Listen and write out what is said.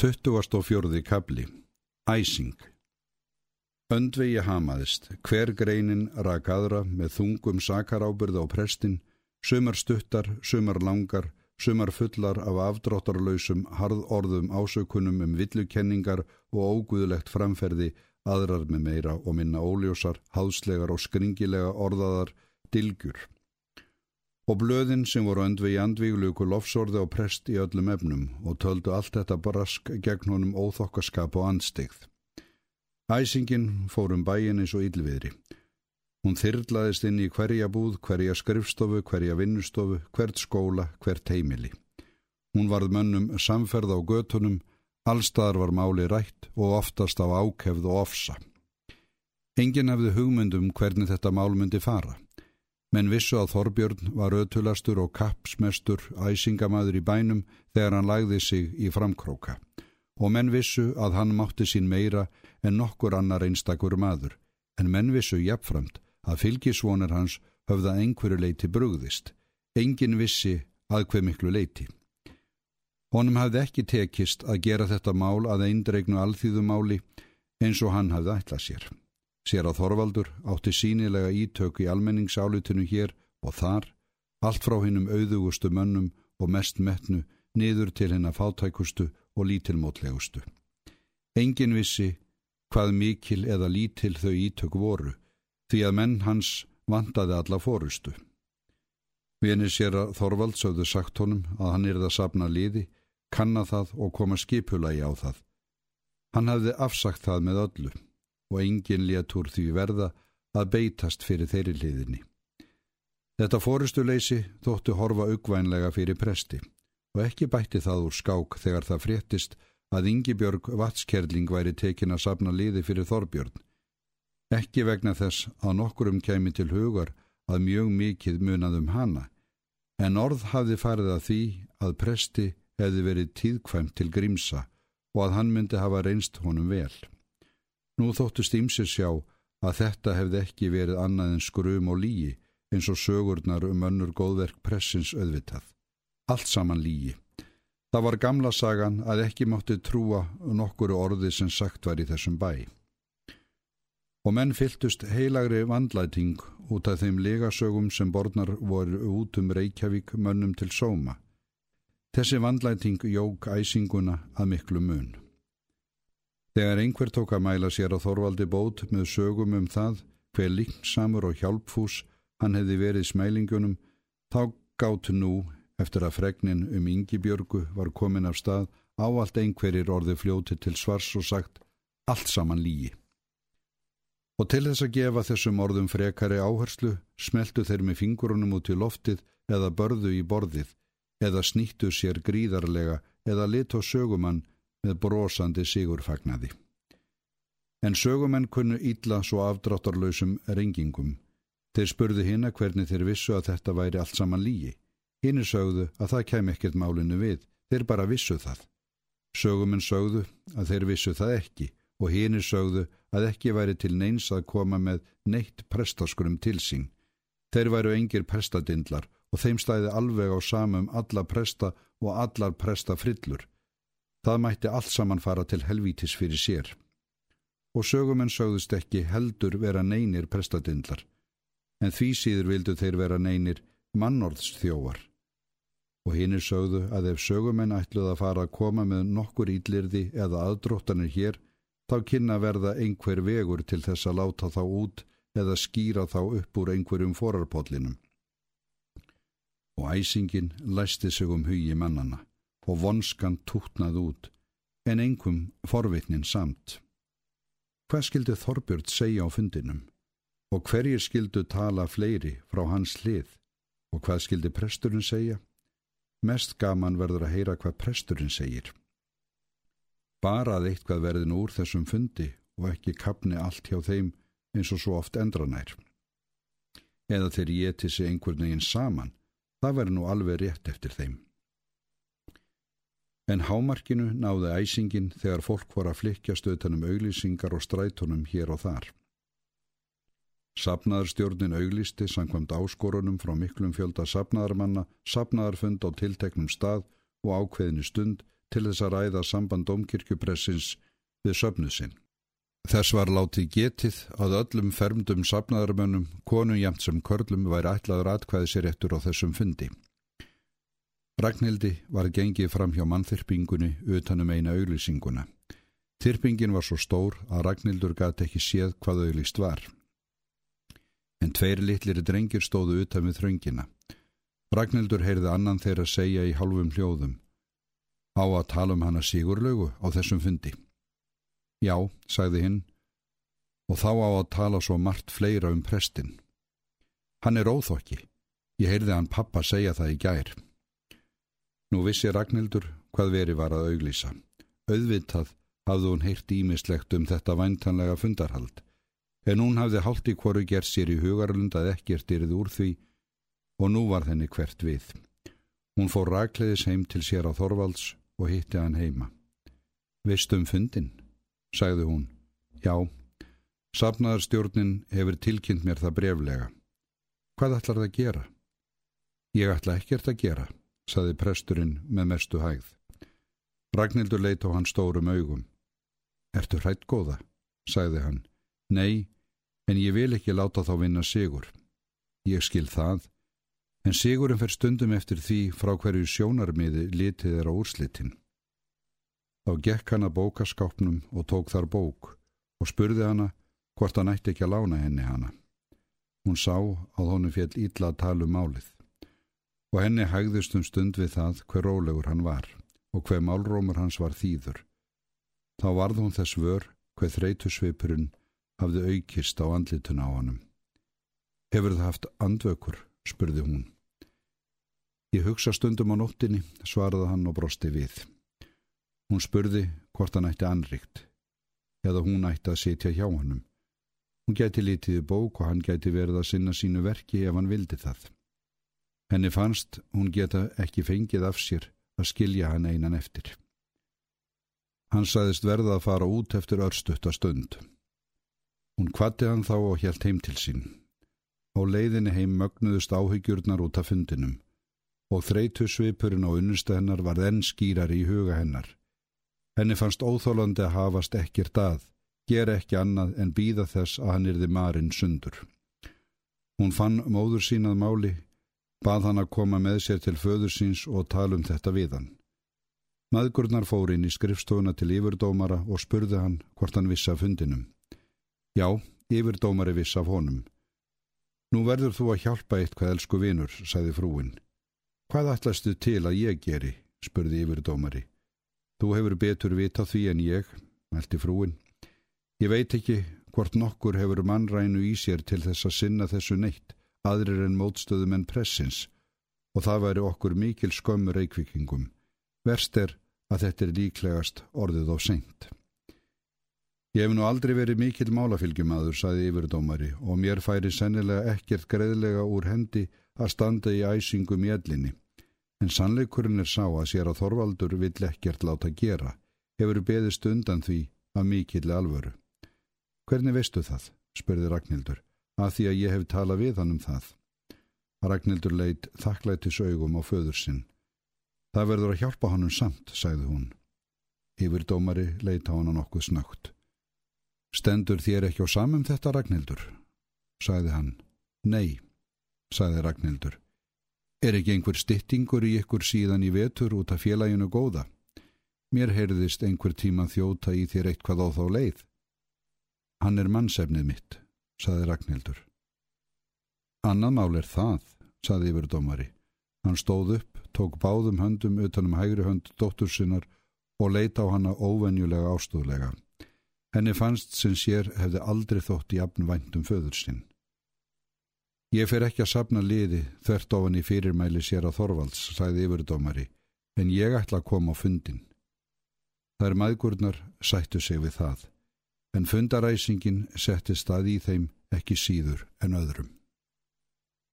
24. kabli Æsing Öndvegi hamaðist, hver greinin rak aðra með þungum sakarábyrð á prestin, sumar stuttar, sumar langar, sumar fullar af afdráttarlausum harðorðum ásökunum um villukenningar og óguðlegt framferði, aðrar með meira og minna óljósar, háðslegar og skringilega orðaðar, dilgjur og blöðin sem voru öndvi í andvígluku lofsorði á prest í öllum efnum og töldu allt þetta brask gegn honum óþokkaskap og anstigð. Æsingin fór um bæin eins og yllviðri. Hún þyrrlaðist inn í hverja búð, hverja skrifstofu, hverja vinnustofu, hvert skóla, hvert heimili. Hún varð mönnum samferð á götunum, allstaðar var máli rætt og oftast á ákefð og ofsa. Engin hefði hugmyndum hvernig þetta mál myndi fara. Menn vissu að Þorbjörn var ötulastur og kappsmestur æsingamæður í bænum þegar hann lagði sig í framkróka og menn vissu að hann mátti sín meira en nokkur annar einstakur maður en menn vissu jafnframt að fylgisvonir hans höfða einhverju leiti brugðist. Engin vissi að hver miklu leiti. Honum hafði ekki tekist að gera þetta mál að eindregnu alþýðumáli eins og hann hafði ætlað sér. Sér að Þorvaldur átti sínilega ítök í almenningsálutinu hér og þar, allt frá hinnum auðugustu mönnum og mest metnu niður til henn að fátækustu og lítilmótlegustu. Engin vissi hvað mikil eða lítil þau ítök voru, því að menn hans vandaði alla fórustu. Vinir sér að Þorvald sögðu sagt honum að hann er það sapna liði, kanna það og koma skipulagi á það. Hann hafði afsagt það með öllu og engin léttur því verða að beitast fyrir þeirri liðinni. Þetta fórustuleysi þóttu horfa augvænlega fyrir presti og ekki bætti það úr skák þegar það fréttist að Yngibjörg Vatskerling væri tekin að sapna liði fyrir Þorbjörn. Ekki vegna þess að nokkurum kemi til hugar að mjög mikið munaðum hana, en orð hafði farið að því að presti hefði verið tíðkvæmt til grímsa og að hann myndi hafa reynst honum vel. Nú þóttust ímsir sjá að þetta hefði ekki verið annað en skrum og lígi eins og sögurnar um önnur góðverk pressins auðvitað. Allt saman lígi. Það var gamla sagan að ekki mátti trúa nokkuru orði sem sagt var í þessum bæ. Og menn fyltust heilagri vandlæting út af þeim legasögum sem borðnar voru út um Reykjavík mönnum til sóma. Þessi vandlæting jók æsinguna að miklu mun. Þegar einhver tók að mæla sér á Þorvaldi bót með sögum um það hver líksamur og hjálpfús hann hefði verið smælingunum, þá gátt nú, eftir að fregnin um Yngibjörgu var komin af stað, áallt einhverjir orði fljóti til svars og sagt allt saman lígi. Og til þess að gefa þessum orðum frekari áherslu, smeltu þeir með fingurunum út í loftið eða börðu í borðið, eða snýttu sér gríðarlega eða lit og sögumann með brosandi sigurfagnaði. En sögumenn kunnu ítla svo afdráttarlausum rengingum. Þeir spurðu hina hvernig þeir vissu að þetta væri allt saman lígi. Hinn sögðu að það kem ekkert málinu við, þeir bara vissu það. Sögumenn sögðu að þeir vissu það ekki og hinn sögðu að ekki væri til neins að koma með neitt prestaskurum til sín. Þeir væru engir prestadindlar og þeim stæði alveg á samum alla presta og allar prestafrillur. Það mætti allt saman fara til helvítis fyrir sér. Og sögumenn sögðust ekki heldur vera neynir prestadindlar, en því síður vildu þeir vera neynir mannorðsþjóvar. Og hinnir sögðu að ef sögumenn ætluð að fara að koma með nokkur íllirði eða aðdróttanir hér, þá kynna verða einhver vegur til þess að láta þá út eða skýra þá upp úr einhverjum forarpollinum. Og æsingin læsti sig um hugi mannana og vonskan tútnað út, en engum forvitnin samt. Hvað skildi Þorbjörn segja á fundinum? Og hverjir skildu tala fleiri frá hans hlið? Og hvað skildi presturinn segja? Mest gaman verður að heyra hvað presturinn segir. Bara að eitthvað verðin úr þessum fundi og ekki kapni allt hjá þeim eins og svo oft endranær. Eða þeir geti sig einhvern veginn saman, það verður nú alveg rétt eftir þeim. En hámarkinu náði æsingin þegar fólk var að flikja stöðtanum auglýsingar og strætunum hér og þar. Sapnaðarstjórnin auglýsti sangkvæmt áskorunum frá miklum fjölda sapnaðarmanna, sapnaðarfund á tilteknum stað og ákveðinu stund til þess að ræða samband domkirkjupressins við söfnuð sinn. Þess var látið getið að öllum fermdum sapnaðarmönnum, konum jæmt sem körlum, væri ætlaður atkvæði sér eftir á þessum fundi. Ragnhildi var gengið fram hjá mannþyrpingunni utanum eina auglýsinguna. Þyrpingin var svo stór að Ragnhildur gæti ekki séð hvað auglýst var. En tveir litlir drengir stóðu utan við þröngina. Ragnhildur heyrði annan þeirra segja í halvum hljóðum. Á að tala um hana Sigurlaugu á þessum fundi. Já, sagði hinn, og þá á að tala svo margt fleira um prestin. Hann er óþokki. Ég heyrði hann pappa segja það í gær. Nú vissi Ragnhildur hvað veri var að auglýsa. Auðvitað hafði hún heyrt ímislegt um þetta væntanlega fundarhald, en hún hafði í hvoru gerð sér í hugarlund að ekkert yrði úr því og nú var þenni hvert við. Hún fór rakleðis heim til sér á Þorvalds og hitti hann heima. Vistum fundin, sagði hún. Já, safnaðarstjórnin hefur tilkynnt mér það breflega. Hvað ætlar það að gera? Ég ætla ekkert að gera, saði presturinn með mestu hægð. Ragnhildur leit á hann stórum augum. Ertu hrætt góða? sagði hann. Nei, en ég vil ekki láta þá vinna sigur. Ég skil það, en Sigurinn fer stundum eftir því frá hverju sjónarmiði litið er á úrslitin. Þá gekk hann að bókaskápnum og tók þar bók og spurði hana hvort hann ætti ekki að lána henni hana. Hún sá að honum fjell ítla að tala um málið og henni hægðist um stund við það hver rólegur hann var og hver málrómur hans var þýður. Þá varð hún þess vör hver þreytusvipurinn hafði aukist á andlitun á honum. Hefur það haft andvökur, spurði hún. Ég hugsa stundum á nóttinni, svaraði hann og brosti við. Hún spurði hvort hann ætti anrikt, eða hún ætti að sitja hjá hannum. Hún gæti lítið í bók og hann gæti verið að sinna sínu verki ef hann vildi það. Henni fannst hún geta ekki fengið af sér að skilja hann einan eftir. Hann saðist verða að fara út eftir örstutta stund. Hún kvatti hann þá og hjælt heim til sín. Á leiðinni heim mögnuðust áhyggjurnar út af fundinum og þreytu svipurinn á unnustu hennar var enn skýrar í huga hennar. Henni fannst óþólandi að hafast ekkert að, gera ekki annað en býða þess að hann yrði marinn sundur. Hún fann móður sínað máli, bað hann að koma með sér til föður síns og tala um þetta við hann. Maðgurnar fór inn í skrifstofuna til yfirdómara og spurði hann hvort hann vissi af fundinum. Já, yfirdómari viss af honum. Nú verður þú að hjálpa eitthvað, elsku vinur, sagði frúin. Hvað ætlastu til að ég geri? spurði yfirdómari. Þú hefur betur vita því en ég, meldi frúin. Ég veit ekki hvort nokkur hefur mannrænu í sér til þess að sinna þessu neitt, aðrir en mótstöðum en pressins, og það væri okkur mikil skömmur reikvikingum. Verst er að þetta er líklegast orðið á seint. Ég hef nú aldrei verið mikill málafylgjumadur, saði yfirdómari, og mér færi sennilega ekkert greiðlega úr hendi að standa í æsingum í ellinni. En sannleikurinn er sá að sér að Þorvaldur vill ekkert láta gera, hefur beðist undan því að mikill alvöru. Hvernig veistu það? spurði Ragnhildur, að því að ég hef talað við hann um það. Ragnhildur leitt þakklættis augum á föður sinn. Það verður að hjálpa hann um samt, sagði hún. Yfirdómari leitt á hann nokkuð snögt. Stendur þér ekki á samum þetta, Ragnhildur? sagði hann. Nei, sagði Ragnhildur. Er ekki einhver styttingur í ykkur síðan í vetur út af félaginu góða? Mér heyrðist einhver tíma þjóta í þér eitthvað á þá leið. Hann er mannsefnið mitt, sagði Ragnhildur. Annað mál er það, sagði yfirdómari. Hann stóð upp, tók báðum höndum utanum hægri hönd dóttur sinnar og leita á hana óvenjulega ástúðlega. Henni fannst sem sér hefði aldrei þótt í afnvæntum föður sinn. Ég fer ekki að sapna liði þvert ofan í fyrirmæli sér að Þorvalds, sæði yfirdómari, en ég ætla að koma á fundin. Er maðgurnar sættu sig við það, en fundaræsingin setti stað í þeim ekki síður en öðrum.